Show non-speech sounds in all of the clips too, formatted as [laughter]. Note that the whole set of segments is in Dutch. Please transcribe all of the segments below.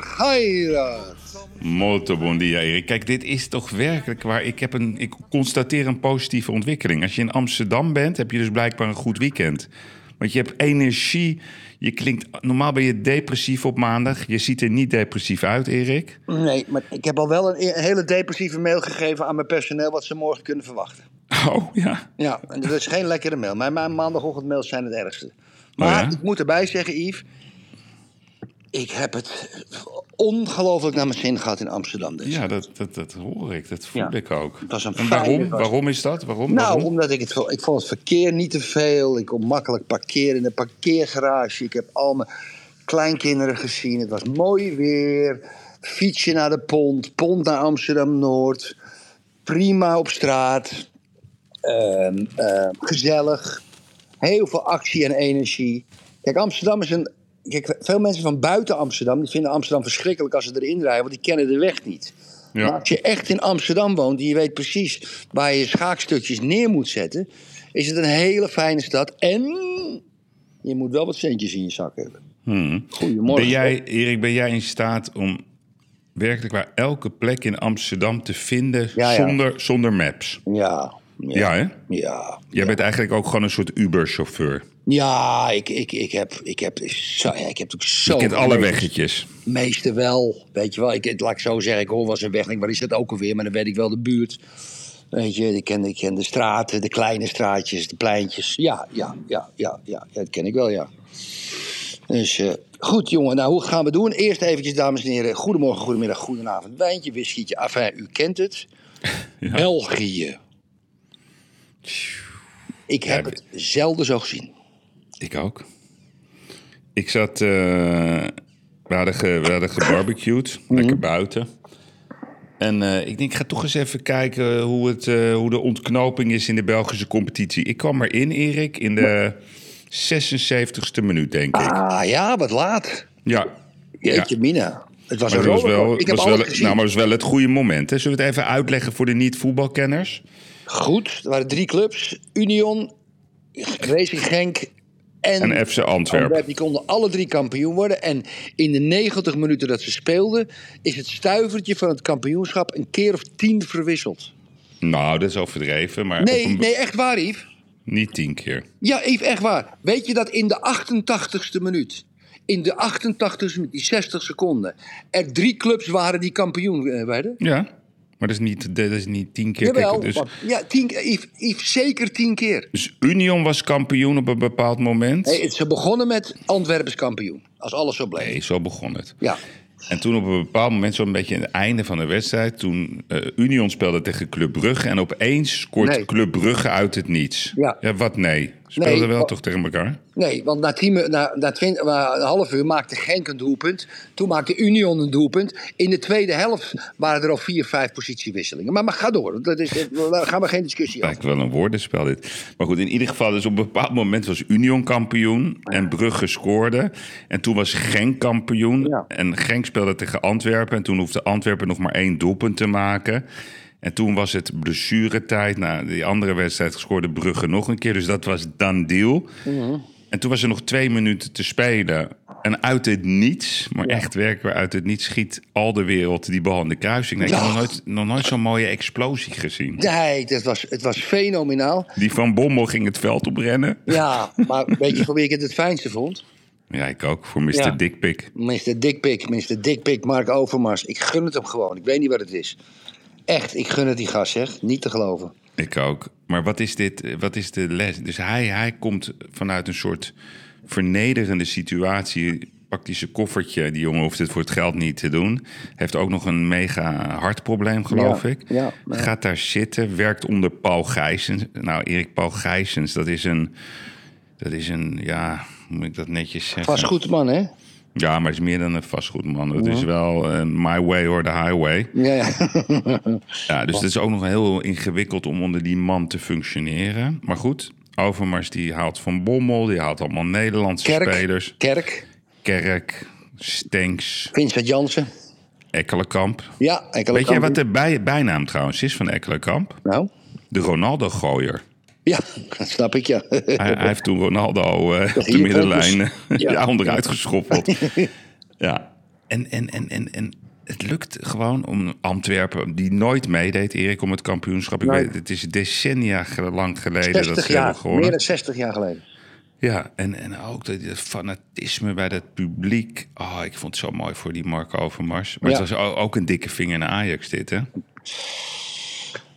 Geirat. Molto bon dia, Erik. Kijk, dit is toch werkelijk waar. Ik, heb een, ik constateer een positieve ontwikkeling. Als je in Amsterdam bent, heb je dus blijkbaar een goed weekend. Want je hebt energie. Je klinkt, normaal ben je depressief op maandag. Je ziet er niet depressief uit, Erik. Nee, maar ik heb al wel een, een hele depressieve mail gegeven aan mijn personeel wat ze morgen kunnen verwachten. Oh, ja. Ja, en dat is geen lekkere mail. Mijn, mijn maandagochtendmails zijn het ergste. Maar ja? ik moet erbij zeggen, Yves. Ik heb het ongelooflijk naar mijn zin gehad in Amsterdam. Deze Ja, dat, dat, dat hoor ik. Dat voel Ja. ik ook. Het was een en waarom? Waarom is dat? Waarom? Nou, waarom? omdat ik het ik vond het verkeer niet te veel. Ik kon makkelijk parkeren in de parkeergarage. Ik heb al mijn kleinkinderen gezien. Het was mooi weer. Fietsje naar de pont, pont naar Amsterdam Noord. Prima op straat. Ehm, ehm, gezellig. Heel veel actie en energie. Kijk, Amsterdam is een. Kijk, veel mensen van buiten Amsterdam die vinden Amsterdam verschrikkelijk als ze erin rijden, want die kennen de weg niet. Ja. Maar als je echt in Amsterdam woont en je weet precies waar je je schaakstukjes neer moet zetten, is het een hele fijne stad. En je moet wel wat centjes in je zak hebben. Hmm. Goedemorgen. Ben jij, Erik, ben jij in staat om werkelijk waar elke plek in Amsterdam te vinden Ja, ja. Zonder, zonder maps? Ja. Ja. Ja, hè? Ja. Jij bent eigenlijk ook gewoon een soort Uber-chauffeur. Ja, ik, ik, ik heb, ik heb, zo, ja, ik heb ook zo. Je kent alle weggetjes. Meeste wel. Weet je wel, ik, laat ik zo zeggen, ik hoor wel eens een weg. Waar is dat ook alweer? Maar dan weet ik wel de buurt. Weet je, ik ken, ik ken de straten, de kleine straatjes, de pleintjes. Ja, ja, ja, ja, ja, ja dat ken ik wel, ja. Dus eh, goed, jongen. Nou, hoe gaan we doen? Eerst eventjes, dames en heren. Goedemorgen, goedemiddag, goedenavond. Wijntje, whiskietje. Enfin, u kent het. [laughs] België. Ik heb Ja, het zelden zo gezien. Ik ook. Ik zat... eh, we, hadden ge, we hadden gebarbecued, Mhm. lekker buiten. En eh, ik denk, ik ga toch eens even kijken hoe, het, eh, hoe de ontknoping is in de Belgische competitie. Ik kwam erin, Erik, in de 76ste minuut, denk ik. Ah ja, wat laat. Ja. Jeetje, Mina. Het was Maar een was wel. Ik heb was wel, nou, maar het was wel het goede moment. Hè? Zullen we het even uitleggen voor de niet-voetbalkenners? Goed, er waren drie clubs. Union, Racing Genk en, En FC Antwerpen. Die konden alle drie kampioen worden. En in de 90 minuten dat ze speelden... is het stuivertje van het kampioenschap een keer of tien verwisseld. Nou, dat is overdreven, maar Nee, een- nee echt waar, Yves. niet tien keer. Ja, Yves, echt waar. Weet je dat in de 88ste minuut... in de 88ste minuut, die 60 seconden... er drie clubs waren die kampioen eh, werden? Ja, maar dat is niet, dat is niet tien keer. Jawel, Kijk, dus, ja, tien, Yves, Yves, zeker tien keer. dus Union was kampioen op een bepaald moment. Nee, ze begonnen met Antwerpens kampioen. Als alles zo bleef. Nee, zo begon het. Ja. En toen op een bepaald moment, zo'n beetje aan het einde van de wedstrijd... toen eh, Union speelde tegen Club Brugge... en opeens scoort Nee. Club Brugge uit het niets. Ja. wat nee? Speelden Nee, wel toch tegen elkaar? Nee, want na, tien, na, na, twintig, na een half uur maakte Genk een doelpunt. Toen maakte Union een doelpunt. In de tweede helft waren er al vier, vijf positiewisselingen. Maar, maar ga door. Dat is, daar gaan we geen discussie over. Lijkt wel een woordenspel dit. Maar goed, in ieder geval, dus op een bepaald moment was Union kampioen en Brugge scoorde. En toen was Genk kampioen Ja. en Genk speelde tegen Antwerpen. En toen hoefde Antwerpen nog maar één doelpunt te maken. En toen was het blessuretijd. Nou, die andere wedstrijd scoorde Brugge nog een keer. Dus dat was dan deal. Mhm. En toen was er nog twee minuten te spelen. En uit het niets, maar echt werkelijk uit het niets... schiet al de wereld die bal in de kruising. Nee, ik heb nog nooit, nog nooit zo'n mooie explosie gezien. Nee, dat was, het was fenomenaal. Die van Bommel ging het veld oprennen. Ja, maar weet je voor wie ik het het fijnste vond? Ja, ik ook. Voor Mr. Ja. Dickpick. Mr. Dickpick, Mr. Dickpick, Mark Overmars. Ik gun het hem gewoon. Ik weet niet wat het is. Echt, ik gun het die gast, zeg. Niet te geloven. Ik ook. Maar wat is dit? Wat is de les? Dus hij, hij komt vanuit een soort vernederende situatie pakt hij zijn koffertje. Die jongen hoeft het voor het geld niet te doen. Heeft ook nog een mega hartprobleem, geloof Ja, ik. ja. Gaat daar zitten, werkt onder Paul Gijsens. Nou, Erik Paul Gijsens, dat is een... Dat is een, ja, hoe moet ik dat netjes zeggen? Vastgoedman, hè? Ja, maar het is meer dan een vastgoedman. Het is wel een my way or the highway. Ja, ja. [laughs] Ja, dus het is ook nog heel ingewikkeld om onder die man te functioneren. Maar goed, Overmars die haalt Van Bommel, die haalt allemaal Nederlandse Kerk. spelers. Kerk. Kerk, Stenks, Vincent Jansen. Ekkelenkamp. Ja, Ekkelenkamp. Weet jij wat de bij, bijnaam trouwens is van Ekkelenkamp? Nou? De Ronaldo-gooier. Ja, [laughs] dat snap ik, ja. Hij, hij heeft toen Ronaldo eh, op de middenlijn eh, Ja. ja. onderuit geschoppeld. [laughs] ja, en, en, en, en, en het lukt gewoon om Antwerpen, die nooit meedeed, Erik, om het kampioenschap. Ik Nee. weet, het is decennia lang geleden dat 60 ze hebben jaar. Meer dan 60 jaar geleden. Ja, en, en ook dat, dat fanatisme bij het publiek. Oh, ik vond het zo mooi voor die Marco Overmars. Maar Ja. het was o- ook een dikke vinger naar Ajax dit, hè?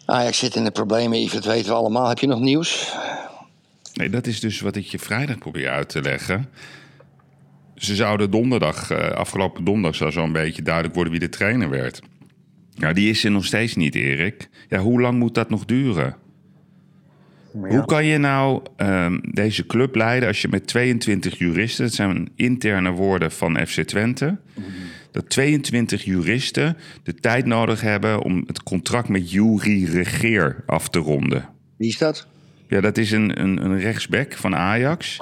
Ajax zit in de problemen, Yves, dat weten we allemaal. Heb je nog nieuws? Nee, dat is dus wat ik je vrijdag probeer uit te leggen. Ze zouden donderdag, eh, afgelopen donderdag, zou zo'n beetje duidelijk worden wie de trainer werd. Nou, die is er nog steeds niet, Erik. Ja, hoe lang moet dat nog duren? Hoe kan je nou ehm, deze club leiden als je met 22 juristen, dat zijn interne woorden van FC Twente, dat 22 juristen de tijd nodig hebben om het contract met Jury Regeer af te ronden? Wie is dat? Ja, dat is een, een, een rechtsback van Ajax.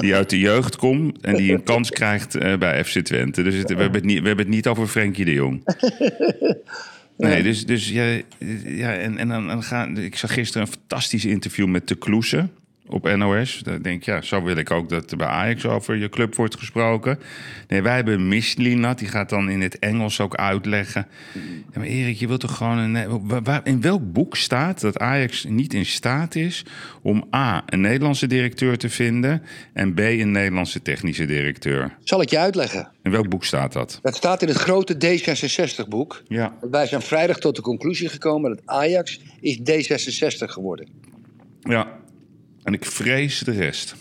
Die uit de jeugd komt en die een kans krijgt eh, bij FC Twente. Dus het- we, hebben het niet, we hebben het niet over Frenkie de Jong. [laughs] Nee, dus, dus ja, ja en, en dan, dan gaan. Ik zag gisteren een fantastisch interview met De Kloese op NOS. Daar denk ik, ja, zo wil ik ook dat er bij Ajax over je club wordt gesproken. Nee, wij hebben Mislinat, die gaat dan in het Engels ook uitleggen. Ja, maar Erik, je wilt toch gewoon... Een, in welk boek staat dat Ajax niet in staat is... om A, een Nederlandse directeur te vinden... en B, een Nederlandse technische directeur? Zal ik je uitleggen. In welk boek staat dat? Dat staat in het grote D66-boek. Ja. Wij zijn vrijdag tot de conclusie gekomen dat Ajax is D66 geworden. Ja, en ik vrees de rest.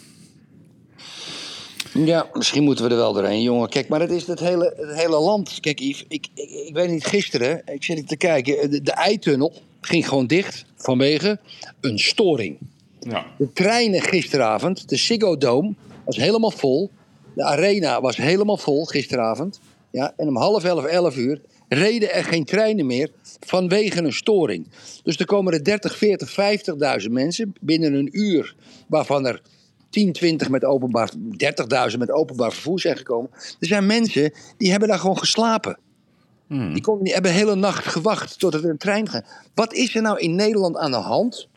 Ja, misschien moeten we er wel doorheen, jongen. Kijk, maar het is het hele, het hele land. Kijk, Yves, ik, ik, ik weet niet, gisteren, ik zit te kijken, de, de eitunnel ging gewoon dicht vanwege een storing. Ja. De treinen gisteravond, de Ziggo Dome, was helemaal vol. De arena was helemaal vol gisteravond. Ja, en om half elf, elf uur reden er geen treinen meer vanwege een storing. Dus er komen er 30, 40, 50.000 mensen binnen een uur, waarvan er 10, 20 met openbaar, 30.000 met openbaar vervoer zijn gekomen. Er zijn mensen die hebben daar gewoon geslapen. Die, konden, die hebben de hele nacht gewacht tot er een trein gaat. Wat is er nou in Nederland aan de hand?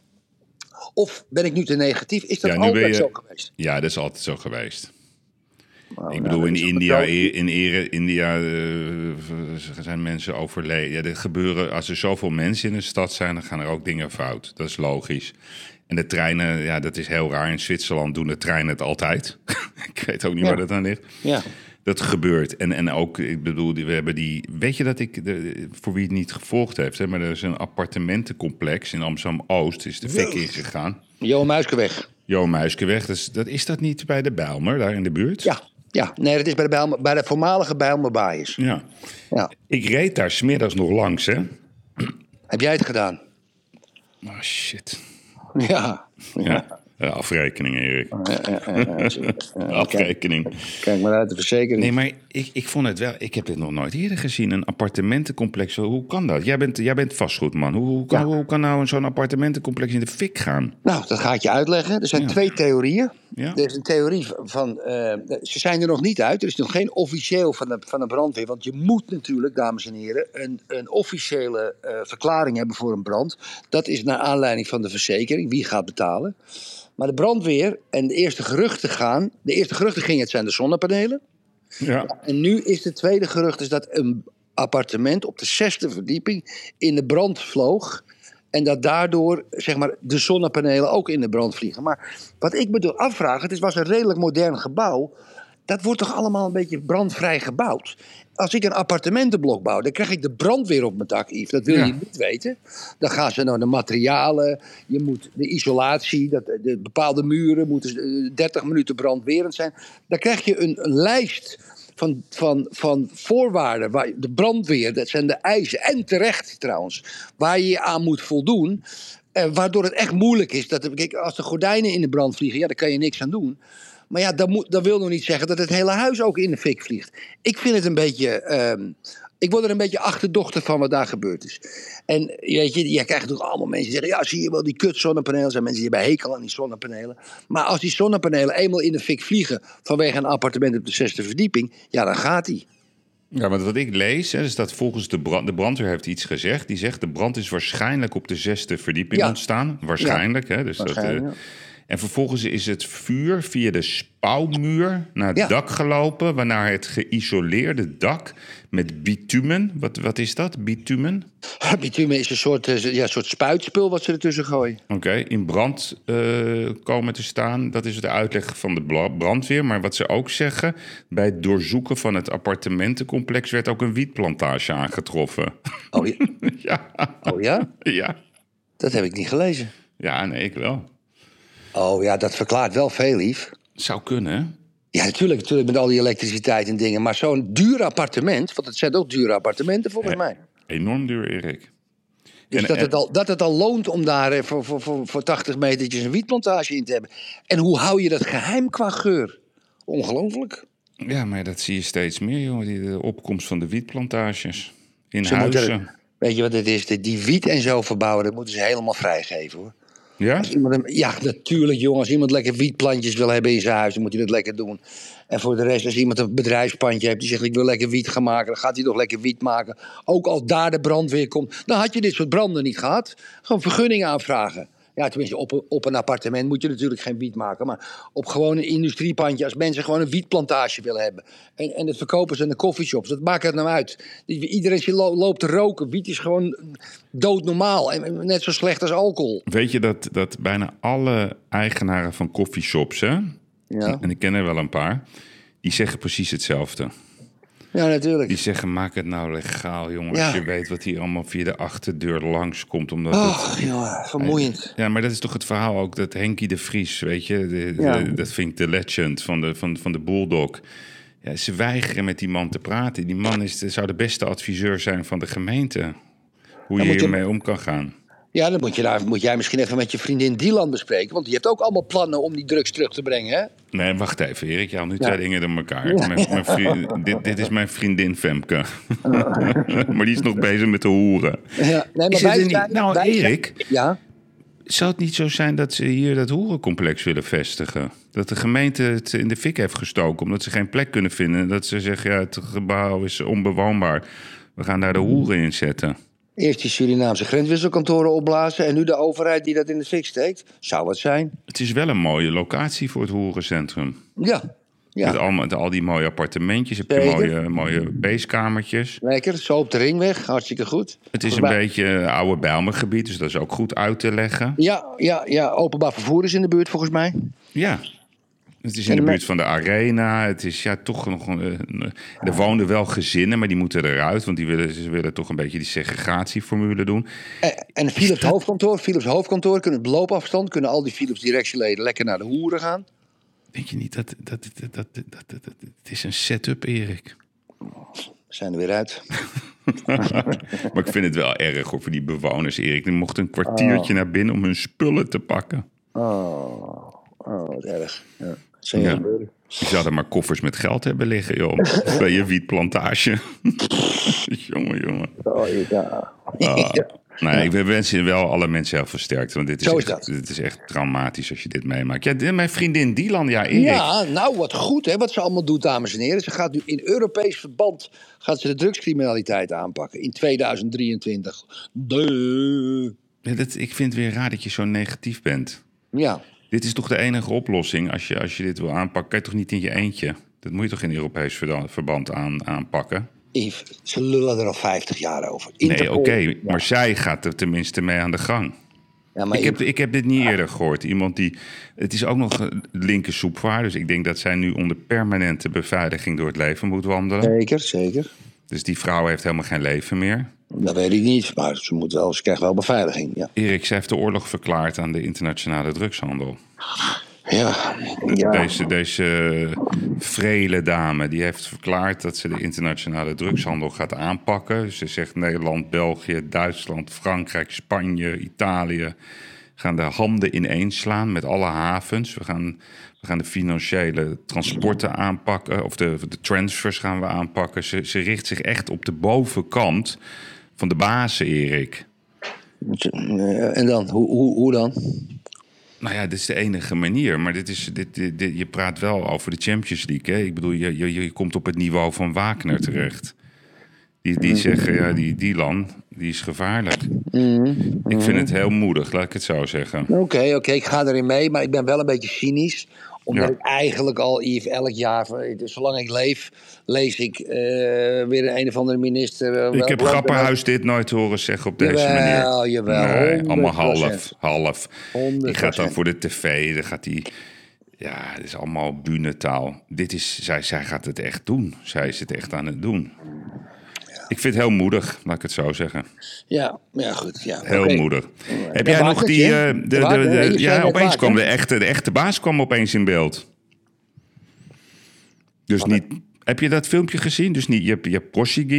Of ben ik nu te negatief? Is dat Ja, altijd je- zo geweest? Ja, dat is altijd zo geweest. Nou, Ik bedoel, dat in is India, wel- in Ere- India eh, zijn mensen overleden. Ja, er gebeuren, als er zoveel mensen in de stad zijn, dan gaan er ook dingen fout. Dat is logisch. En de treinen, ja, dat is heel raar. In Zwitserland doen de treinen het altijd. [laughs] ik weet ook niet Ja. waar dat aan ligt. Ja. Dat gebeurt. En, en ook, ik bedoel, we hebben die. Weet je dat ik, de, voor wie het niet gevolgd heeft, hè, maar er is een appartementencomplex in Amsterdam Oost, is de fik ingegaan. Johan Muiskeweg. Jo Muiskeweg, dus, dat, is dat niet bij de Bijlmer, daar in de buurt? Ja, ja. Nee, dat is bij de, Bijlmer, bij de voormalige Bijlmer Baaiers. Ja. Ja. Ik reed daar smiddags nog langs, hè? Heb jij het gedaan? Oh shit. Ja. Ja. Eh, afrekening, Erik. Ja, ja, ja, ja. Ja, [laughs] kijk, Afrekening. kijk maar uit de verzekering. Nee, maar ik, ik vond het wel. Ik heb dit nog nooit eerder gezien. Een appartementencomplex. Hoe kan dat? Jij bent, jij bent vastgoedman. Hoe, hoe, kan, Ja. hoe kan nou zo'n appartementencomplex in de fik gaan? Nou, dat ga ik je uitleggen. Er zijn Ja. twee theorieën. Ja. Er is een theorie van. eh, ze zijn er nog niet uit. Er is nog geen officieel van de, van de brandweer. Want je moet natuurlijk, dames en heren, een, een officiële eh, verklaring hebben voor een brand. Dat is naar aanleiding van de verzekering. Wie gaat betalen? Maar de brandweer en de eerste geruchten gaan. De eerste geruchten gingen, het zijn de zonnepanelen. Ja. En nu is de tweede gerucht is dat een appartement op de zesde verdieping in de brand vloog. En dat daardoor zeg maar, de zonnepanelen ook in de brand vliegen. Maar wat ik me door afvraag, het was een redelijk modern gebouw. Dat wordt toch allemaal een beetje brandvrij gebouwd? Als ik een appartementenblok bouw, dan krijg ik de brandweer op mijn dak, Yves. Dat wil Ja. je niet weten. Dan gaan ze naar de materialen, je moet de isolatie, dat, de bepaalde muren moeten eh, 30 minuten brandwerend zijn. Dan krijg je een, een lijst van, van, van voorwaarden. Waar, de brandweer, dat zijn de eisen. En terecht trouwens. Waar je je aan moet voldoen. Eh, waardoor het echt moeilijk is. Dat, kijk, als de gordijnen in de brand vliegen, ja, daar kan je niks aan doen. Maar ja, dat, moet, dat wil nog niet zeggen dat het hele huis ook in de fik vliegt. Ik vind het een beetje. ehm, ik word er een beetje achterdochtig van wat daar gebeurd is. En weet je, je krijgt natuurlijk allemaal mensen die zeggen: Ja, zie je wel, die kut zonnepanelen. Zijn mensen die hebben hekel aan die zonnepanelen. Maar als die zonnepanelen eenmaal in de fik vliegen. vanwege een appartement op de zesde verdieping. ja, dan gaat die. Ja, want wat ik lees, hè, is dat volgens de, brand, de brandweer heeft iets gezegd. Die zegt de brand is waarschijnlijk op de zesde verdieping Ja. ontstaan. Waarschijnlijk, hè. Dus Waarschijnlijk, dat, eh, ja. En vervolgens is het vuur via de spouwmuur naar het Ja. dak gelopen... waarna het geïsoleerde dak met bitumen... Wat, wat is dat, bitumen? [laughs] Bitumen is een soort, eh, ja, soort spuitspul wat ze ertussen gooien. Oké, in brand eh, komen te staan. Dat is de uitleg van de brandweer. Maar wat ze ook zeggen, bij het doorzoeken van het appartementencomplex werd ook een wietplantage aangetroffen. Oh ja? [laughs] ja, Oh ja? ja. Dat heb ik niet gelezen. Ja, nee, ik wel. Oh ja, dat verklaart wel veel, lief. Zou kunnen? Ja, natuurlijk, natuurlijk met al die elektriciteit en dingen. Maar zo'n duur appartement, want het zijn ook dure appartementen volgens mij. Enorm duur, Erik. Dus En- dat, en- het al, dat het al loont om daar eh, voor, voor, voor, voor 80 metertjes een wietplantage in te hebben. En hoe hou je dat geheim qua geur? Ongelooflijk. Ja, maar dat zie je steeds meer, jongen. Die, de opkomst van de wietplantages. In Ze huizen. moeten, weet je wat het is? Die wiet en zo verbouwen, dat moeten ze helemaal vrijgeven hoor. Ja? Ja, natuurlijk jongen. Als iemand lekker wietplantjes wil hebben in zijn huis, dan moet hij dat lekker doen. En voor de rest, als iemand een bedrijfspandje heeft die zegt ik wil lekker wiet gaan maken, dan gaat hij toch lekker wiet maken. Ook als daar de brandweer komt, dan had je dit soort branden niet gehad. Gewoon vergunning aanvragen. Ja, tenminste, op, een- op een appartement moet je natuurlijk geen wiet maken. Maar op gewoon een industriepandje, als mensen gewoon een wietplantage willen hebben. En, en dat verkopen ze in de coffeeshops. Dat maakt het nou uit. Iedereen loopt te roken. Wiet is gewoon doodnormaal. En net zo slecht als alcohol. Weet je dat, dat bijna alle eigenaren van coffeeshops, hè? Ja, En ik ken er wel een paar. Die zeggen precies hetzelfde. Ja natuurlijk. Die zeggen, maak het nou legaal, jongen. Ja. Als je weet wat hier allemaal via de achterdeur langskomt. Omdat het... Oh, jongen, vermoeiend. Ja, maar dat is toch het verhaal ook. Dat Henkie de Vries, weet je. de- de- Ja. dat vind ik de legend van de, van, van de Bulldog. Ja, ze weigeren met die man te praten. Die man is, zou de beste adviseur zijn van de gemeente. Hoe je- hiermee om kan gaan. Ja, dan moet, je daar, moet jij misschien even met je vriendin Dylan bespreken. Want die heeft ook allemaal plannen om die drugs terug te brengen, hè? Nee, wacht even, Erik. Je haalt nu Ja. twee dingen door elkaar. Mijn, mijn vriend- dit, dit is mijn vriendin Femke. [laughs] maar die is nog bezig met de hoeren. Ja, nee, er niet- nou, wij Erik? Ja? Zou het niet zo zijn dat ze hier dat hoerencomplex willen vestigen? Dat de gemeente het in de fik heeft gestoken omdat ze geen plek kunnen vinden. En dat ze zeggen, ja, het gebouw is onbewoonbaar. We gaan daar de hoeren in zetten. Eerst die Surinaamse grenswisselkantoren opblazen... en nu de overheid die dat in de fik steekt. Zou het zijn? Het is wel een mooie locatie voor het hoerencentrum. Ja. Met, Ja, al, met al die mooie appartementjes, heb je Zeker. mooie, mooie beestkamertjes. lekker. Zo op de ringweg. Hartstikke goed. Het is een beetje oude Bijlmergebied, dus dat is ook goed uit te leggen. Ja, ja, ja, openbaar vervoer is in de buurt volgens mij. Ja. Het is in de buurt van de arena. Het is ja toch nog. een- een- Er woonden wel gezinnen, maar die moeten eruit. Want die willen, ze willen toch een beetje die segregatieformule doen. En, en Philips hoofdkantoor, Philips hoofdkantoor kunnen op loopafstand... kunnen al die Philips directieleden lekker naar de hoeren gaan. Denk je niet dat. dat, dat, dat, dat, dat- dat- het is een setup, Erik. We zijn er weer uit. [laughs] maar ik vind het wel erg hoor, voor die bewoners, Erik. Die mochten een kwartiertje naar binnen om hun spullen te pakken. Oh, oh wat erg. Ja. Zijn Ja. gebeuren. Zou er maar koffers met geld hebben liggen, joh. [laughs] Bij je wietplantage. [laughs] jongen, jongen. Oh, ja. Ah. Ja. Nee, ik wens je wel alle mensen heel versterkt. Want dit is, Zo is echt, dat. dit is echt traumatisch als je dit meemaakt. Ja, mijn vriendin Dylan, ja, Erik. Ja, nou wat goed hè, wat ze allemaal doet, dames en heren. Ze gaat nu in Europees verband gaat ze de drugscriminaliteit aanpakken in 2023. De. Ja, dat, ik vind het weer raar dat je zo negatief bent. Ja, Dit is toch de enige oplossing als je, als je dit wil aanpakken? Kan je toch niet in je eentje? Dat moet je toch in Europees verband aan, aanpakken? Yves, ze lullen er al 50 jaar over. Nee, oké, maar zij gaat er tenminste mee aan de gang. Ja, maar Ik heb, ik heb dit niet eerder gehoord. Iemand die. Het is ook nog een linker soepvaar. Dus ik denk dat zij nu onder permanente beveiliging door het leven moet wandelen. Zeker, zeker. Dus die vrouw heeft helemaal geen leven meer. Dat weet ik niet, maar ze, moet wel, ze krijgt wel beveiliging. Ja. Erik, zij heeft de oorlog verklaard aan de internationale drugshandel. Ja, ja. Deze, deze vrele dame die heeft verklaard dat ze de internationale drugshandel gaat aanpakken. Ze zegt Nederland, België, Duitsland, Frankrijk, Spanje, Italië gaan de handen ineenslaan met alle havens. We gaan, we gaan de financiële transporten aanpakken, of de, de transfers gaan we aanpakken. Ze, ze richt zich echt op de bovenkant van de bazen, Erik. Eh, En dan, hoe, hoe, hoe dan? Nou ja, dit is de enige manier. Maar dit is, dit, dit, dit- je praat wel over de Champions League. Hè? Ik bedoel, je, je, je komt op het niveau van Wagner terecht. Die, die zeggen, ja, die Dylan, die is gevaarlijk. Ik vind het heel moedig, laat ik het zo zeggen. Oké, oké, ik ga erin mee, maar ik ben wel een beetje cynisch. Omdat Ja. ik eigenlijk al, elk jaar, dus zolang ik leef, lees ik eh, weer een, of andere minister. eh, Ik heb Grapperhuis dit nooit horen zeggen op deze Jawel, manier. jawel, Nee, allemaal 100%. half, half. Die 100%. gaat dan voor de tv, dan gaat die... Ja, het is allemaal bunetaal. Dit is, zij, zij gaat het echt doen. Zij is het echt aan het doen. Ik vind het heel moedig, laat ik het zo zeggen. Ja, ja, goed. Ja. Heel moedig. Heb jij nog die... eh, De de, ja, opeens kwam de echte, de echte baas kwam opeens in beeld. Dus niet... Heb je dat filmpje gezien? Dus niet, je hebt, je hebt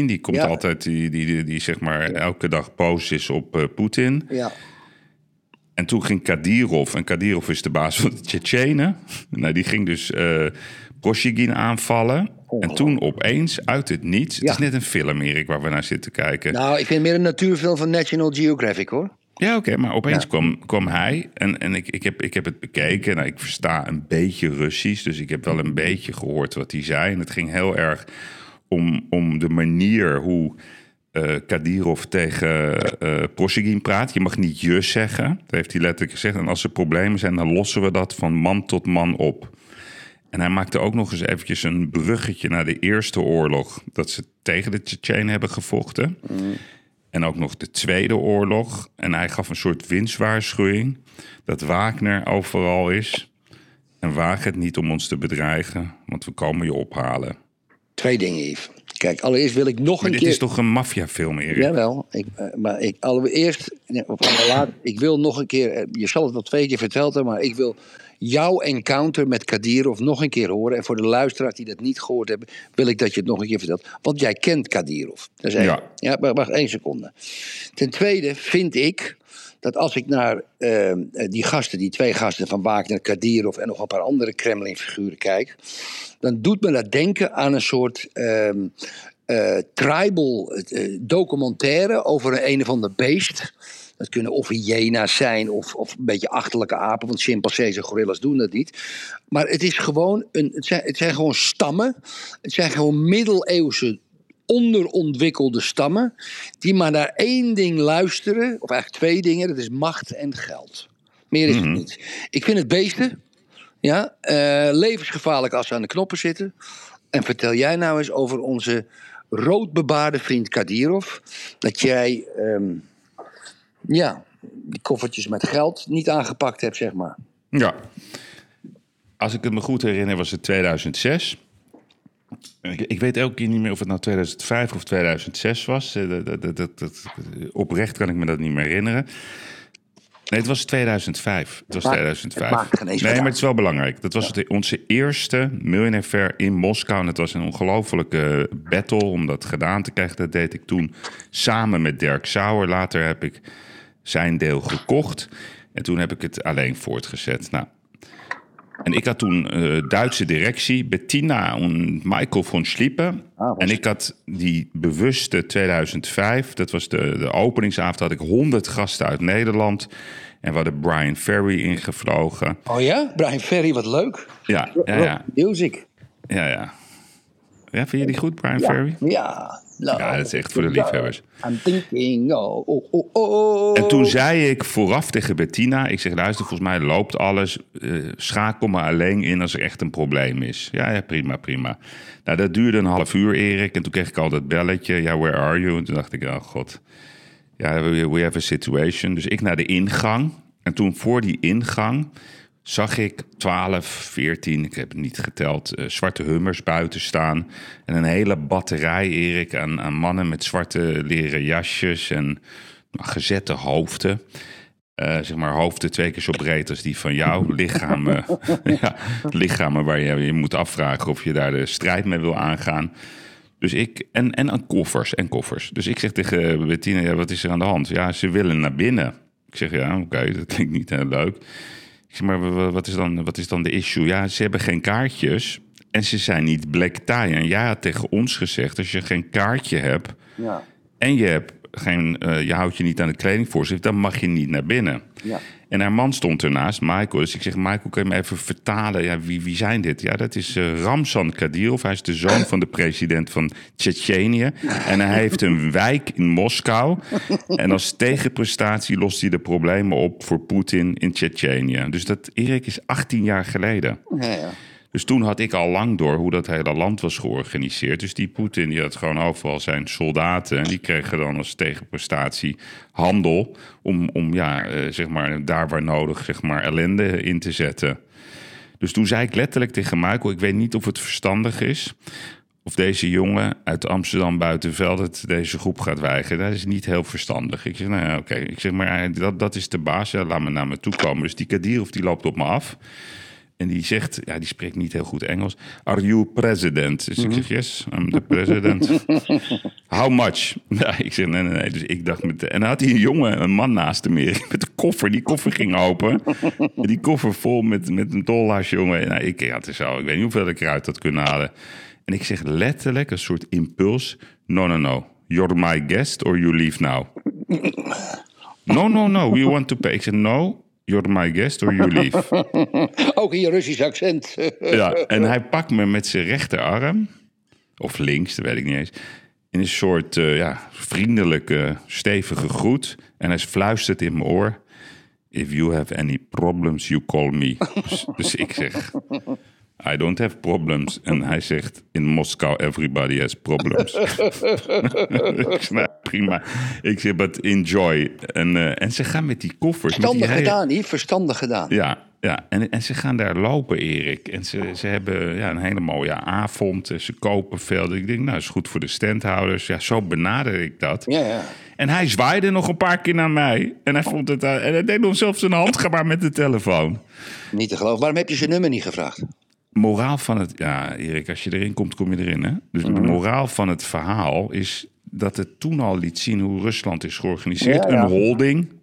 die komt Ja. altijd, die, die, die, die zeg maar elke dag boos is op eh, Poetin. Ja. En toen ging Kadirov, en Kadirov is de baas van de Tsjetsjenen. Nou, die ging dus Prosigin aanvallen. En toen opeens, uit het niets, het is net een film, Erik, waar we naar zitten kijken. Nou, ik vind het meer een natuurfilm van National Geographic hoor. Ja, oké, maar opeens kwam, kwam hij en, en ik, ik, heb, ik heb het bekeken. Nou, ik versta een beetje Russisch, dus ik heb wel een beetje gehoord wat hij zei. En het ging heel erg om, om de manier hoe eh Kadirov tegen Prosigin praat. Je mag niet je zeggen, dat heeft hij letterlijk gezegd. En als er problemen zijn, dan lossen we dat van man tot man op. En hij maakte ook nog eens eventjes een bruggetje naar de Eerste Oorlog. Dat ze tegen de Tsjetsjenen hebben gevochten. En ook nog de Tweede Oorlog. En hij gaf een soort winstwaarschuwing. Dat Wagner overal is. En waag het niet om ons te bedreigen, want we komen je ophalen. Twee dingen, Yves. Kijk, allereerst wil ik nog Maar een dit keer... is toch een maffiafilm, Erik? Jawel, ik, eh, maar ik, allereerst, of ik wil nog een keer, eh, je zal het wel twee keer verteld hebben, maar ik wil jouw encounter met Kadirov nog een keer horen. En voor de luisteraars die dat niet gehoord hebben, wil ik dat je het nog een keer vertelt. Want jij kent Kadirov. Dat is. Ja. ja maar wacht één seconde. Ten tweede vind ik dat als ik naar eh, die gasten, die twee gasten van Wagner, Kadirov en nog een paar andere Kremlin-figuren kijk, dan doet me dat denken aan een soort ehm, eh, tribal eh, documentaire over een, een of ander beest. Dat kunnen of hyena's zijn of, of een beetje achterlijke apen, want chimpansees en gorillas doen dat niet. Maar het is gewoon een, het zijn, het zijn gewoon stammen. Het zijn gewoon middeleeuwse onderontwikkelde stammen die maar naar één ding luisteren, of eigenlijk twee dingen, dat is macht en geld. Meer is het niet. Ik vind het beesten, ja, eh, levensgevaarlijk als ze aan de knoppen zitten. En vertel jij nou eens over onze roodbebaarde vriend Kadirov, dat jij, ehm, ja, die koffertjes met geld niet aangepakt hebt, zeg maar. Ja. Als ik het me goed herinner, was het 2006. Ik, ik weet elke keer niet meer of het nou 2005 of 2006 was. Eh, Dat, dat, dat, oprecht kan ik me dat niet meer herinneren. Nee, het was 2005. Het was maakt- 2005. het maakt geen eens nee, maar het is wel belangrijk. Dat was het, onze eerste Millionaire Fair in Moskou. En het was een ongelofelijke battle om dat gedaan te krijgen. Dat deed ik toen samen met Dirk Sauer. Later heb ik zijn deel gekocht. En toen heb ik het alleen voortgezet. Nou, en ik had toen eh, Duitse directie, Bettina en Michael von Schliepen. Ah, en ik had die bewuste 2005, dat was de, de openingsavond, had ik 100 gasten uit Nederland. En we hadden Brian Ferry ingevlogen. Oh ja? Brian Ferry, wat leuk. Ja, ja, ja. Music. ja, ja. Ja, vind je die goed, Brian Ja, Ferry? ja. Ja, dat is echt voor de liefhebbers. I'm thinking, oh, oh, oh, oh. En toen zei ik vooraf tegen Bettina: Ik zeg, luister, volgens mij loopt alles. Eh, schakel me alleen in als er echt een probleem is. Ja, ja, prima, prima. Nou, dat duurde een half uur, Erik. En toen kreeg ik al dat belletje: Ja, where are you? En toen dacht ik: Oh god. Ja, we, we have a situation. Dus ik naar de ingang. En toen voor die ingang zag ik 12, 14, ik heb het niet geteld, eh, zwarte hummers buiten staan. En een hele batterij, Erik, aan, aan mannen met zwarte leren jasjes en nou, gezette hoofden. eh, zeg maar hoofden twee keer zo breed als die van jou. Lichamen, [laughs] [laughs] ja, lichamen waar je je moet afvragen of je daar de strijd mee wil aangaan. Dus ik, en, en aan koffers, en koffers. Dus ik zeg tegen Bettina, ja, wat is er aan de hand? Ja, ze willen naar binnen. Ik zeg, ja, oké, dat klinkt niet heel leuk. Ik zeg, maar wa- wat is, dan, wat is dan de issue? Ja, ze hebben geen kaartjes en ze zijn niet black tie. En jij had tegen ons gezegd, als je geen kaartje hebt Ja. en je, hebt geen, eh, je houdt je niet aan de kledingvoorschrift, dan mag je niet naar binnen. Ja. En haar man stond ernaast, Michael. Dus ik zeg, Michael, kun je me even vertalen? Ja, wie, wie zijn dit? Ja, dat is eh, Ramzan Kadyrov. Hij is de zoon van de president van Tsjetsjenië. En hij heeft een wijk in Moskou. En als tegenprestatie lost hij de problemen op voor Poetin in Tsjetsjenië. Dus dat, Erik, is 18 jaar geleden. Ja, ja. Dus toen had ik al lang door hoe dat hele land was georganiseerd. Dus die Poetin die had gewoon overal zijn soldaten. En die kregen dan als tegenprestatie handel. Om, om ja, eh, zeg maar, daar waar nodig zeg maar, ellende in te zetten. Dus toen zei ik letterlijk tegen Michael: Ik weet niet of het verstandig is. Of deze jongen uit Amsterdam buitenveld het deze groep gaat weigeren. Dat is niet heel verstandig. Ik zeg, nou ja, oké. Ik zeg, maar eh, dat, dat is de baas. Laat me naar me toe komen. Dus die Kadirov die loopt op me af. En die zegt, ja, die spreekt niet heel goed Engels. Are you president? Dus ik zeg, yes, I'm the president. [laughs] How much? [laughs] Ja, ik zeg, nee, nee, nee. Dus ik dacht met... En dan had hij een jongen, een man naast hem meer, [laughs] met een koffer. Die koffer ging open. Die koffer vol met, met een dollars, jongen. Nou, ik, ja, het is zo, ik weet niet hoeveel ik eruit had kunnen halen. En ik zeg letterlijk een soort impuls. No, no, no. You're my guest or you leave now. No, no, no. We want to pay. Ik zeg, no. You're my guest or you leave. [laughs] Ook in je Russisch accent. Ja, en [laughs] hij pakt me met zijn rechterarm, of links, dat weet ik niet eens, in een soort eh, ja, vriendelijke, stevige groet. En hij fluistert in mijn oor: If you have any problems, you call me. [laughs] dus, dus ik zeg: I don't have problems. En hij zegt: In Moskou, everybody has problems. [laughs] nou, prima. Ik zeg: But enjoy. En, eh, en ze gaan met die koffers. die Verstandig gedaan, niet verstandig gedaan. ja, ja. En, en ze gaan daar lopen, Erik. En ze, ze hebben ja, een hele mooie avond. Ze kopen veel. Ik denk, nou, is goed voor de standhouders. Ja, zo benader ik dat. Ja, ja. En hij zwaaide nog een paar keer naar mij. En hij vond het. eh, en hij deed nog zelfs een handgebaar met de telefoon. Niet te geloven. Waarom heb je zijn nummer niet gevraagd? Moraal van het. Ja, Erik, als je erin komt, kom je erin. Hè? Dus Mhm. de moraal van het verhaal is dat het toen al liet zien hoe Rusland is georganiseerd. Ja, ja. Een holding.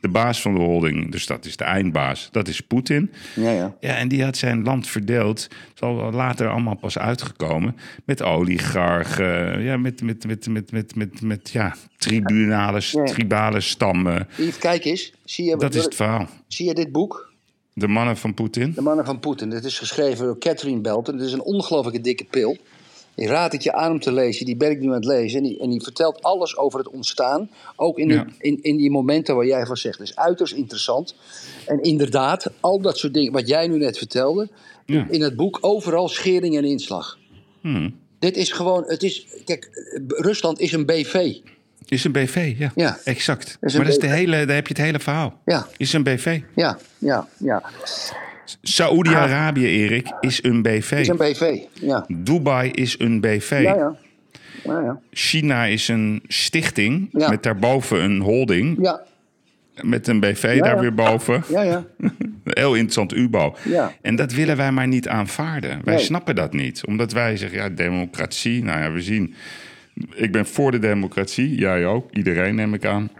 De baas van de holding, dus dat is de eindbaas, dat is Poetin. Ja, ja. Ja, en die had zijn land verdeeld. Zal later allemaal pas uitgekomen. Met oligarchen, ja, met, met, met, met, met, met, met ja, tribunale, tribale stammen. Kijk eens. Zie je, Dat is het verhaal. zie je dit boek? De mannen van Poetin. De mannen van Poetin. Het is geschreven door Catherine Belton. Het is een ongelooflijke dikke pil. Ik raad het je aan om te lezen. Die ben ik nu aan het lezen. En die, en die vertelt alles over het ontstaan. Ook in, Ja. die, in, in die momenten waar jij van zegt. Dat is uiterst interessant. En inderdaad, al dat soort dingen wat jij nu net vertelde. Ja. In het boek overal schering en inslag. Hmm. Dit is gewoon, het is, kijk, Rusland is een BV. Is een BV, ja. Ja. Exact. Is maar dat is de hele, daar heb je het hele verhaal. Ja. Is een BV. Ja, ja, ja. Saoedi-Arabië, Erik, is een BV. Is een BV. Ja, Dubai is een BV. ja, ja. ja, ja. China is een stichting Ja. met daarboven een holding. ja, Met een BV daar weer boven. ja, ja. [laughs] Heel interessant UBO. Ja. En dat willen wij maar niet aanvaarden. Wij Nee. snappen dat niet. Omdat wij zeggen, ja, democratie. Nou ja, we zien... Ik ben voor de democratie. Jij ook. Iedereen neem ik aan.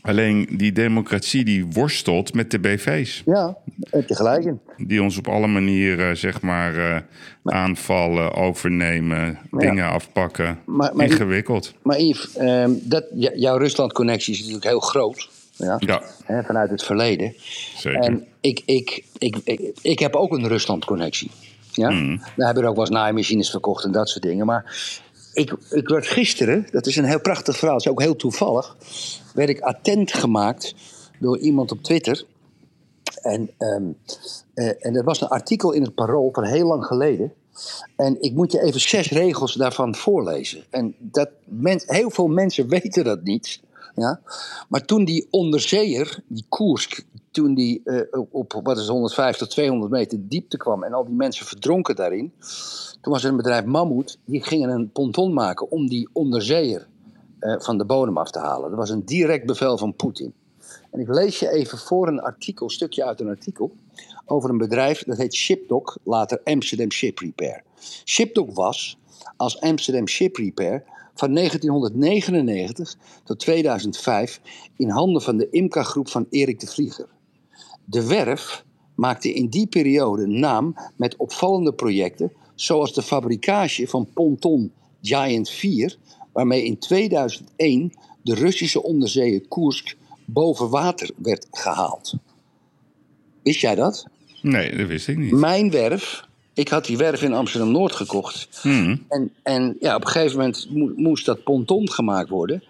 Alleen die democratie die worstelt met de BV's. Ja, heb je gelijk in. Die ons op alle manieren, zeg maar, eh, aanvallen, overnemen, dingen afpakken. Maar- maar- Ingewikkeld. Maar Yves, ehm, dat, jouw Rusland-connectie is natuurlijk heel groot. Ja, Ja, vanuit het verleden. zeker. En ik, ik, ik, ik, ik heb ook een Rusland-connectie. Ja? Mm. Daar hebben we ook wel eens naaimachines verkocht en dat soort dingen. Maar ik, ik werd gisteren, dat is een heel prachtig verhaal, is ook heel toevallig, werd ik attent gemaakt door iemand op Twitter. En, eh, en dat was een artikel in het Parool van heel lang geleden. En ik moet je even zes regels daarvan voorlezen. En dat men, heel veel mensen [laughs] weten dat niet. Ja? Maar toen die onderzeeër, die Koersk, toen die eh, op wat is het, 150 tot 200 meter diepte kwam en al die mensen verdronken daarin. Toen was er een bedrijf Mammoet, die gingen een ponton maken om die onderzeeër eh, van de bodem af te halen. Dat was een direct bevel van Poetin. En ik lees je even voor een artikel, stukje uit een artikel. Over een bedrijf dat heet Shipdock, later Amsterdam Ship Repair. Shipdock was als Amsterdam Ship Repair van 1999 tot 2005 in handen van de IMCA-groep van Erik de Vlieger. De werf maakte in die periode naam met opvallende projecten, zoals de fabricage van ponton Giant 4, waarmee in 2001 de Russische onderzeeër Koersk boven water werd gehaald. Wist jij dat? Nee, dat wist ik niet. Mijn werf, ik had die werf in Amsterdam Noord gekocht. Hmm. En, en ja, op een gegeven moment mo- moest dat ponton gemaakt worden.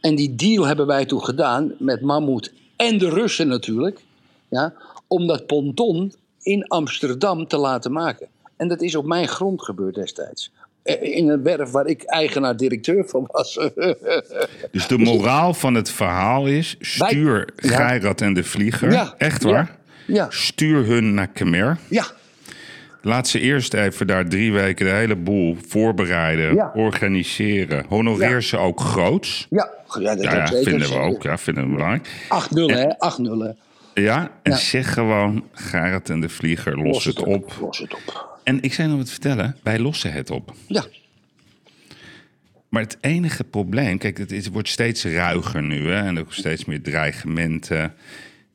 En die deal hebben wij toen gedaan met Mammoet en de Russen natuurlijk. Ja, om dat ponton in Amsterdam te laten maken. En dat is op mijn grond gebeurd destijds. Eh, In een werf waar ik eigenaar-directeur van was. [laughs] Dus de moraal van het verhaal is: stuur Ja. Geirat en de Vlieger. Ja. Echt waar? ja, Stuur hun naar Khmer. ja, Laat ze eerst even daar drie weken de hele boel voorbereiden, Ja. organiseren. Honoreer Ja. ze ook groots. ja. ja, dat Ja, vinden we ook. Ja, vinden we belangrijk. 8-0, hè? 8-0. Ja, en Ja. zeg gewoon: Gerrit en de Vlieger, los, het op. Los het op. En ik zei nog wat vertellen: wij lossen het op. Ja, Maar het enige probleem, kijk, het, is, het wordt steeds ruiger nu, hè, en ook steeds meer dreigementen.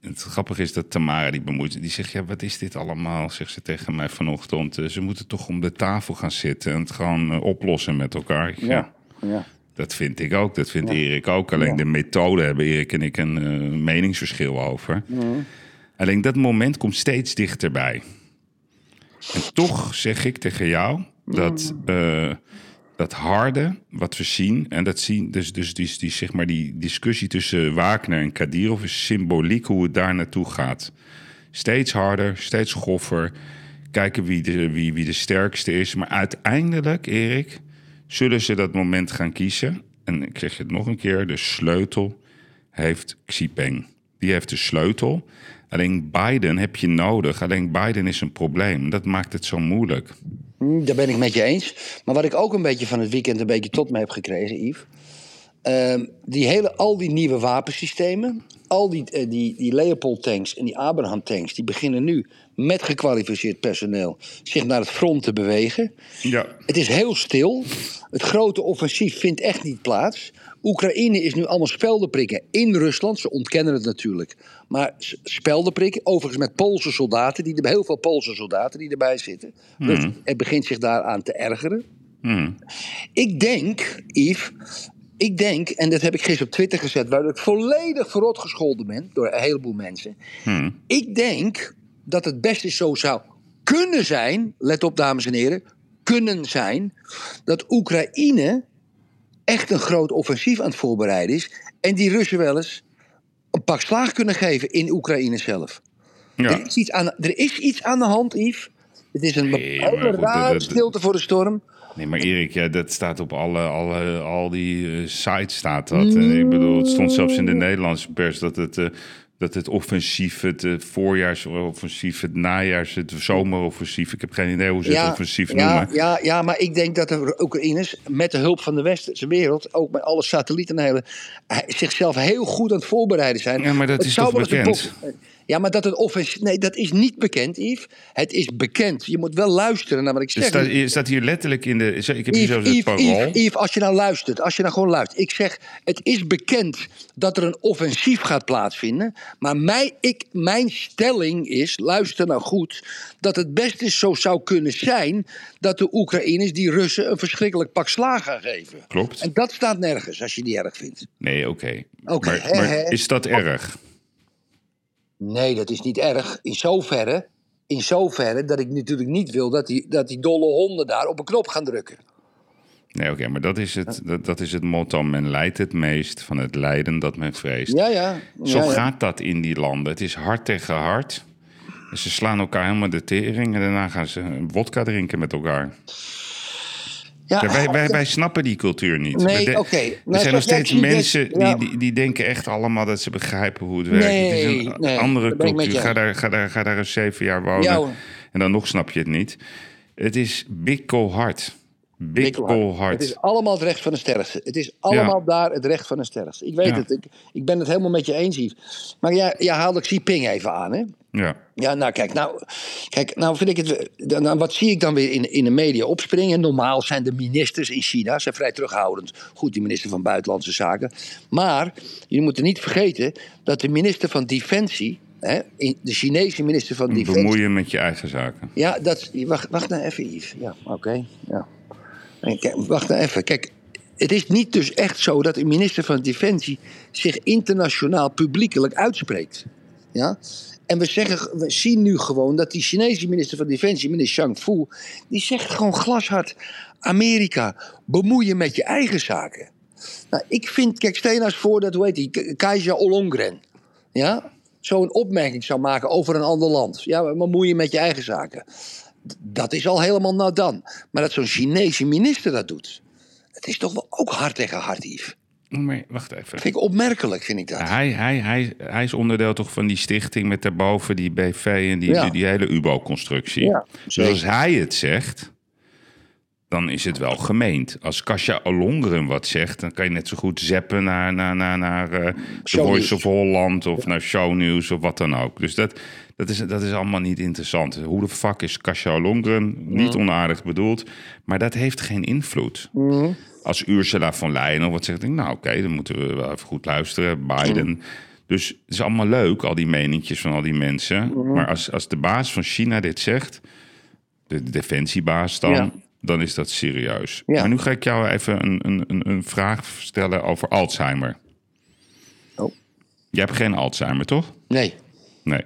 Het grappige is dat Tamara die bemoeit, die zegt, ja, wat is dit allemaal? Zegt ze tegen mij vanochtend. Eh, Ze moeten toch om de tafel gaan zitten en het gewoon eh, oplossen met elkaar. Ja, ja. Dat vind ik ook, dat vindt Erik ook. Alleen de methode hebben Erik en ik een eh, meningsverschil over. Alleen dat moment komt steeds dichterbij. En toch zeg ik tegen jou dat eh, dat harde wat we zien... en dat zien, dus, dus die, die, zeg maar die discussie tussen Wagner en Kadirov... is symboliek hoe het daar naartoe gaat. Steeds harder, steeds goffer. Kijken wie de, wie, wie de sterkste is. Maar uiteindelijk, Erik, zullen ze dat moment gaan kiezen. En ik zeg het nog een keer, de sleutel heeft Xi Jinping. Die heeft de sleutel. Alleen Biden heb je nodig. Alleen Biden is een probleem. Dat maakt het zo moeilijk. Hm, Daar ben ik met je eens. Maar wat ik ook een beetje van het weekend een beetje tot me heb gekregen, Yves. Ehm, die hele, al die nieuwe wapensystemen, al die, eh, die, die Leopold-tanks en die Abraham-tanks, die beginnen nu met gekwalificeerd personeel zich naar het front te bewegen. Ja. Het is heel stil. Het grote offensief vindt echt niet plaats. Oekraïne is nu allemaal speldenprikken in Rusland. Ze ontkennen het natuurlijk. Maar speldenprikken, overigens met Poolse soldaten. Die, er- heel veel Poolse soldaten die erbij zitten. Dus het begint zich daaraan te ergeren. Hmm. Ik denk, Yves, ik denk, en dat heb ik gisteren op Twitter gezet, waar ik volledig verrot gescholden ben door een heleboel mensen. Hmm. Ik denk dat het beste zo zou kunnen zijn, let op dames en heren, kunnen zijn, dat Oekraïne echt een groot offensief aan het voorbereiden is en die Russen wel eens een pak slaag kunnen geven in Oekraïne zelf. Ja. Er, is iets aan, er is iets aan de hand, Yves. Het is een Nee, hele rare stilte voor de storm. Nee, maar Erik, ja, dat staat op alle, alle, al die eh, sites staat dat. En ik bedoel, het stond zelfs in de Nederlandse pers dat het, eh, dat het offensief, het eh, voorjaarsoffensief, het najaars, het zomeroffensief. Ik heb geen idee hoe ze het offensief ja, noemen. Ja, ja, maar ik denk dat de Oekraïners met de hulp van de westerse wereld, ook met alle satellieten en hele, zichzelf heel goed aan het voorbereiden zijn. Ja, maar dat Het is toch een bekend? Ja, maar dat het offensief. Nee, dat is niet bekend, Yves. Het is bekend. Je moet wel luisteren naar wat ik zeg. staat, er staat hier letterlijk in de. Ik heb hier het Yves. Yves, Yves, als je nou luistert, als je nou gewoon luistert. Ik zeg, het is bekend dat er een offensief gaat plaatsvinden. Maar mij, ik, mijn stelling is, luister nou goed, dat het best zo zou kunnen zijn dat de Oekraïners die Russen een verschrikkelijk pak slaag gaan geven. Klopt. En dat staat nergens, als je die erg vindt. Nee, oké. Oké, maar, maar is dat erg? Nee, dat is niet erg. In zoverre, in zoverre dat ik natuurlijk niet wil dat die, dat die dolle honden daar op een knop gaan drukken. Nee, oké, maar dat is, het, dat, dat is het motto. Men lijdt het meest van het lijden dat men vreest. Ja, ja. Zo ja, gaat dat in die landen. Het is hard tegen hard. Ze slaan elkaar helemaal de tering en daarna gaan ze wodka drinken met elkaar. Ja, Ja, wij, wij, wij snappen die cultuur niet. Nee. Er Nou, zijn nog steeds mensen ja. die, die, die denken echt allemaal dat ze begrijpen hoe het werkt. het is Nee, een nee, andere cultuur. Ga daar, ga, daar, ga daar eens zeven jaar wonen. En dan nog snap je het niet. Het is bikkelhard. Bikkelhard. Het is allemaal het recht van de sterkste. Het is allemaal daar het recht van de sterkste. Ik weet Ja. het. Ik, ik ben het helemaal met je eens, Yves. Maar ja, ja haalde Xi Jinping even aan, hè? Ja. Ja, nou kijk, nou, kijk, nou vind ik het. Dan, wat zie ik dan weer in, in de media opspringen? Normaal zijn de ministers in China zijn vrij terughoudend. Goed, die minister van Buitenlandse Zaken. Maar je moet er niet vergeten dat de minister van Defensie, hè, de Chinese minister van Defensie. Bemoeien met je eigen zaken. Ja, dat, wacht, wacht nou even, Yves. Ja, oké. ja. En wacht nou even. Kijk, het is niet dus echt zo dat de minister van Defensie zich internationaal publiekelijk uitspreekt. Ja? En we, zeggen, we zien nu gewoon dat die Chinese minister van Defensie, meneer Shang Fu, die zegt gewoon glashard: Amerika, bemoeien met je eigen zaken. Nou, ik vind, kijk, stel je nou voor dat, hoe heet die, Ke- Keizer ja, zo'n opmerking zou maken over een ander land. Ja, bemoeien met je eigen zaken. Dat is al helemaal nou dan. Maar dat zo'n Chinese minister dat doet, het is toch wel ook hard tegen hard, Yves. Maar wacht even. Vind ik opmerkelijk, vind ik dat. Hij, hij, hij, hij is onderdeel toch van die stichting met daarboven die BV en die, Ja. die, die hele UBO-constructie. Ja, dus als hij het zegt, dan is het wel gemeend. Als Kasia Ollongren wat zegt, dan kan je net zo goed zappen naar, naar, naar, naar The Shownieuws. Voice of Holland of naar Shownieuws of wat dan ook. Dus dat, dat, is, dat is allemaal niet interessant. Hoe de fuck is Kasia Ollongren? Niet onaardig bedoeld, maar dat heeft geen invloed. Als Ursula von Leyen of wat zegt, nou oké, dan moeten we wel even goed luisteren. Biden. Dus het is allemaal leuk, al die meningjes van al die mensen. Maar als, als de baas van China dit zegt, de, de defensiebaas dan, Ja. Dan is dat serieus. Ja. Maar nu ga ik jou even een, een, een, vraag stellen over Alzheimer. Oh. Jij hebt geen Alzheimer, toch? Nee. Nee.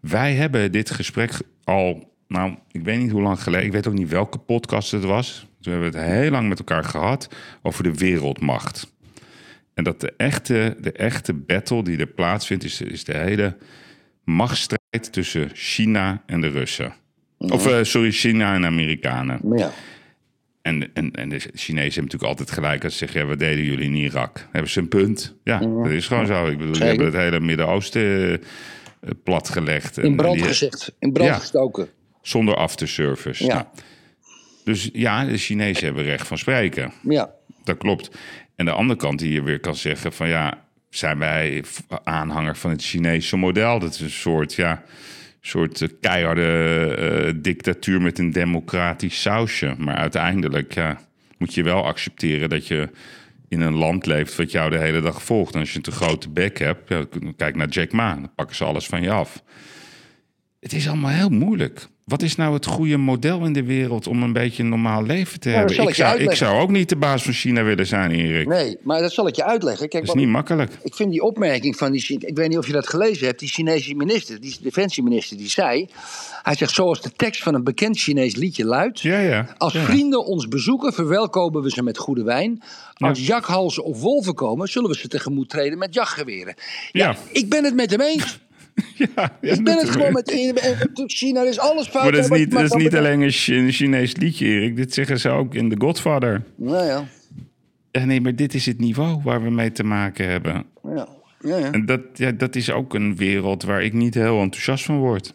Wij hebben dit gesprek al, nou, ik weet niet hoe lang geleden, ik weet ook niet welke podcast het was. We hebben het heel lang met elkaar gehad over de wereldmacht. En dat de echte, de echte battle die er plaatsvindt, is, is de hele machtsstrijd tussen China en de Russen. Of, eh, sorry, China en Amerikanen. Ja. En, en, en de Chinezen hebben natuurlijk altijd gelijk als ze zeggen: ja, wat deden jullie in Irak? Hebben ze een punt? Ja, dat is gewoon zo. Ik bedoel, Zeker. hebben het hele Midden-Oosten eh, platgelegd. In brand gezet. In brand gestoken. Zonder afterservice. Ja. Nou, dus ja, de Chinezen hebben recht van spreken. Ja. Dat klopt. En de andere kant die je weer kan zeggen van ja, zijn wij aanhanger van het Chinese model? Dat is een soort, ja, soort eh, keiharde eh, dictatuur met een democratisch sausje. Maar uiteindelijk ja, moet je wel accepteren dat je in een land leeft wat jou de hele dag volgt. En als je een te grote bek hebt, ja, kijk naar Jack Ma, dan pakken ze alles van je af. Het is allemaal heel moeilijk. Wat is nou het goede model in de wereld om een beetje een normaal leven te dat hebben? Ik zou, ik zou ook niet de baas van China willen zijn, Erik. Nee, maar dat zal ik je uitleggen. Kijk, Dat is niet makkelijk. Ik vind die opmerking van die... Ik weet niet of je dat gelezen hebt. Die Chinese minister, die defensieminister, die zei... Hij zegt, zoals de tekst van een bekend Chinees liedje luidt... Ja, ja. Als ja. vrienden ons bezoeken, verwelkomen we ze met goede wijn. Als jakhalzen of wolven komen, zullen we ze tegemoet treden met jachtgeweren. Ja, Ja. ik ben het met hem eens. Ja, ja, ik ben het gewoon met China. Is alles fout. Maar dat is niet, maar dat is niet alleen een, Chi- een Chinees liedje, Erik. Dit zeggen ze ook in The Godfather. Ja, ja. Ja, nee, maar dit is het niveau waar we mee te maken hebben. ja. ja, ja. En dat, ja, dat is ook een wereld waar ik niet heel enthousiast van word.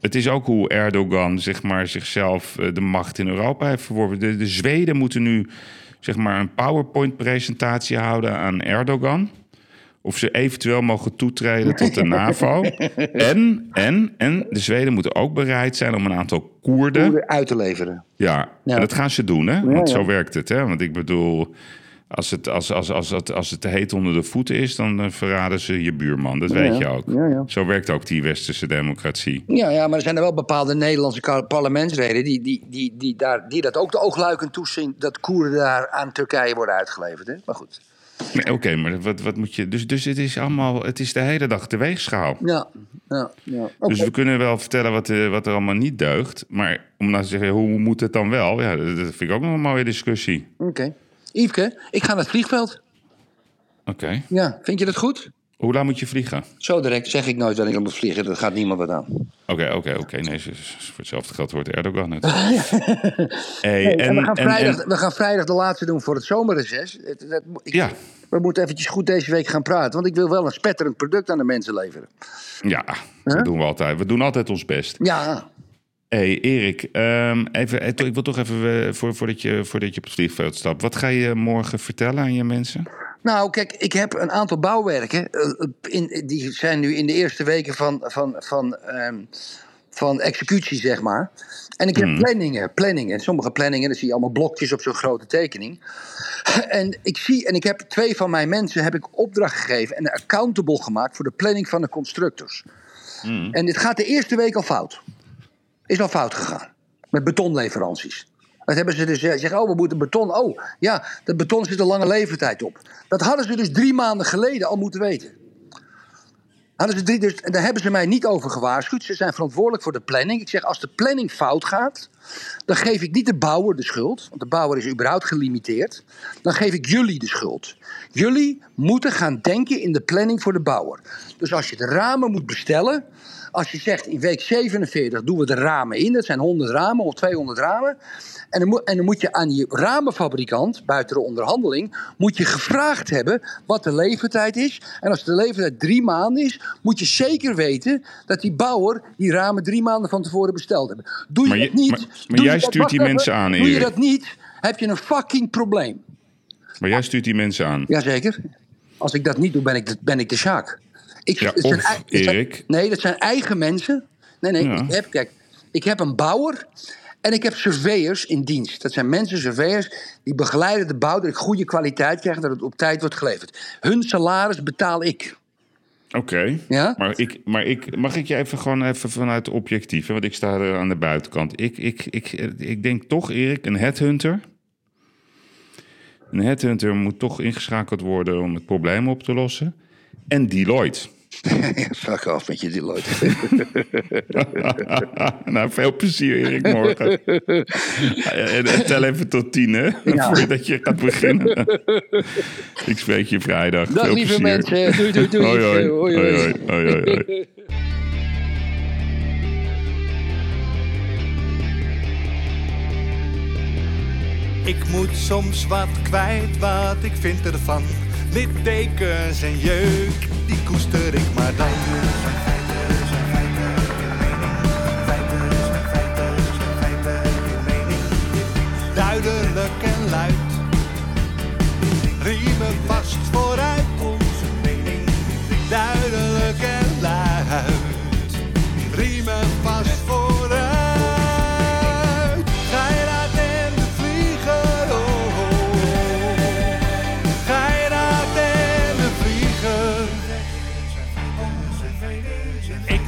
Het is ook hoe Erdogan zeg maar, zichzelf eh, de macht in Europa heeft verworven. De, de Zweden moeten nu zeg maar, een PowerPoint-presentatie houden aan Erdogan. Of ze eventueel mogen toetreden tot de NAVO. [laughs] En, en, en de Zweden moeten ook bereid zijn om een aantal Koerden Hoe uit te leveren. ja, Ja. en dat gaan ze doen, hè? Want ja. zo werkt het, hè? Want ik bedoel, als het, als, als, als, het, als het te heet onder de voeten is, dan eh, verraden ze je buurman. Dat weet je ook. Ja, ja. Zo werkt ook die westerse democratie. Ja, ja, maar er zijn er wel bepaalde Nederlandse parlementsleden die, die, die, die, daar, die dat ook de oogluikend toezien dat Koerden daar aan Turkije worden uitgeleverd. Hè? Maar goed. Oké, maar wat, wat moet je... Dus, dus het is allemaal... Het is de hele dag de weegschaal. Ja, ja, ja. Oké. Dus we kunnen wel vertellen wat, eh, wat er allemaal niet deugt. Maar om nou te zeggen, hoe moet het dan wel? Ja, dat, dat vind ik ook nog een mooie discussie. Oké. Yveske, ik ga naar het vliegveld. Oké. Ja, vind je dat goed? Hoe lang moet je vliegen? Zo direct zeg ik nooit dat ik moet vliegen. Dat gaat niemand wat aan. Oké, oké, oké. Nee, voor hetzelfde geld wordt Erdogan het. [laughs] hey, Hey, en, we, gaan vrijdag, en- we gaan vrijdag de laatste doen voor het zomerreces. Het- dat- ik- Ja. We moeten eventjes goed deze week gaan praten. Want ik wil wel een spetterend product aan de mensen leveren. Ja, dat doen we altijd. We doen altijd ons best. Ja, hey, Erik, ehm, even, eh, ik wil toch even, eh, voor, voordat, je, voordat je op het vliegveld stapt... wat ga je morgen vertellen aan je mensen? Nou, kijk, ik heb een aantal bouwwerken. eh, in, die zijn nu in de eerste weken van, van, van, ehm, van executie, zeg maar. En ik heb Hmm. planningen, planningen. Sommige planningen, dan zie je allemaal blokjes op zo'n grote tekening. En ik zie, en ik heb twee van mijn mensen heb ik opdracht gegeven en accountable gemaakt voor de planning van de constructors. En dit gaat de eerste week al fout. Is al fout gegaan. Met betonleveranties. Dat hebben ze dus zeggen, oh, we moeten beton. Oh, ja, dat beton zit een lange levertijd op. Dat hadden ze dus drie maanden geleden al moeten weten. Hadden ze drie, dus, en daar hebben ze mij niet over gewaarschuwd. Ze zijn verantwoordelijk voor de planning. Ik zeg, als de planning fout gaat, dan geef ik niet de bouwer de schuld. Want de bouwer is überhaupt gelimiteerd. Dan geef ik jullie de schuld. Jullie moeten gaan denken in de planning voor de bouwer. Dus als je de ramen moet bestellen. Als je zegt in week 47 doen we de ramen in. Dat zijn 100 ramen of 200 ramen. En dan, moet, en dan moet je aan die ramenfabrikant, buiten de onderhandeling, moet je gevraagd hebben wat de levertijd is. En als de levertijd drie maanden is, moet je zeker weten dat die bouwer die ramen drie maanden van tevoren besteld hebben. Doe je dat niet, maar- maar doe jij stuurt die mensen aan, Doe je Erik. dat niet, heb je een fucking probleem. Maar jij stuurt die mensen aan. Jazeker. Als ik dat niet doe, ben ik de, ben ik de Sjaak. Ik, Ja, zijn of, zijn- Erik. nee, dat zijn eigen mensen. Nee, nee, Ja. ik heb, kijk, ik heb een bouwer en ik heb surveyors in dienst. Dat zijn mensen, surveyors, die begeleiden de bouw... dat ik goede kwaliteit krijg, dat het op tijd wordt geleverd. Hun salaris betaal ik. Oké. Ja? Maar, ik, maar ik, mag ik je even gewoon even vanuit objectief, hè, want ik sta er aan de buitenkant. Ik, ik, ik, ik denk toch, Erik, een headhunter. Een headhunter moet toch ingeschakeld worden om het probleem op te lossen. En Deloitte. [laughs] Fuck af met je Deloitte. [laughs] nou, veel plezier, Erik, morgen. [laughs] en, en tel even tot tien, hè? Ja. Voordat je gaat beginnen. ik spreek je vrijdag. Dag Veel lieve plezier. mensen. Doei, doei, doei. Hoi, hoi. Hoi, Hoi, hoi. hoi. Hoi, hoi, hoi. Ik moet soms wat kwijt wat ik vind ervan. Littekens en jeuk, die koester ik maar dan. Duidelijk en luid. Riemen vast vooruit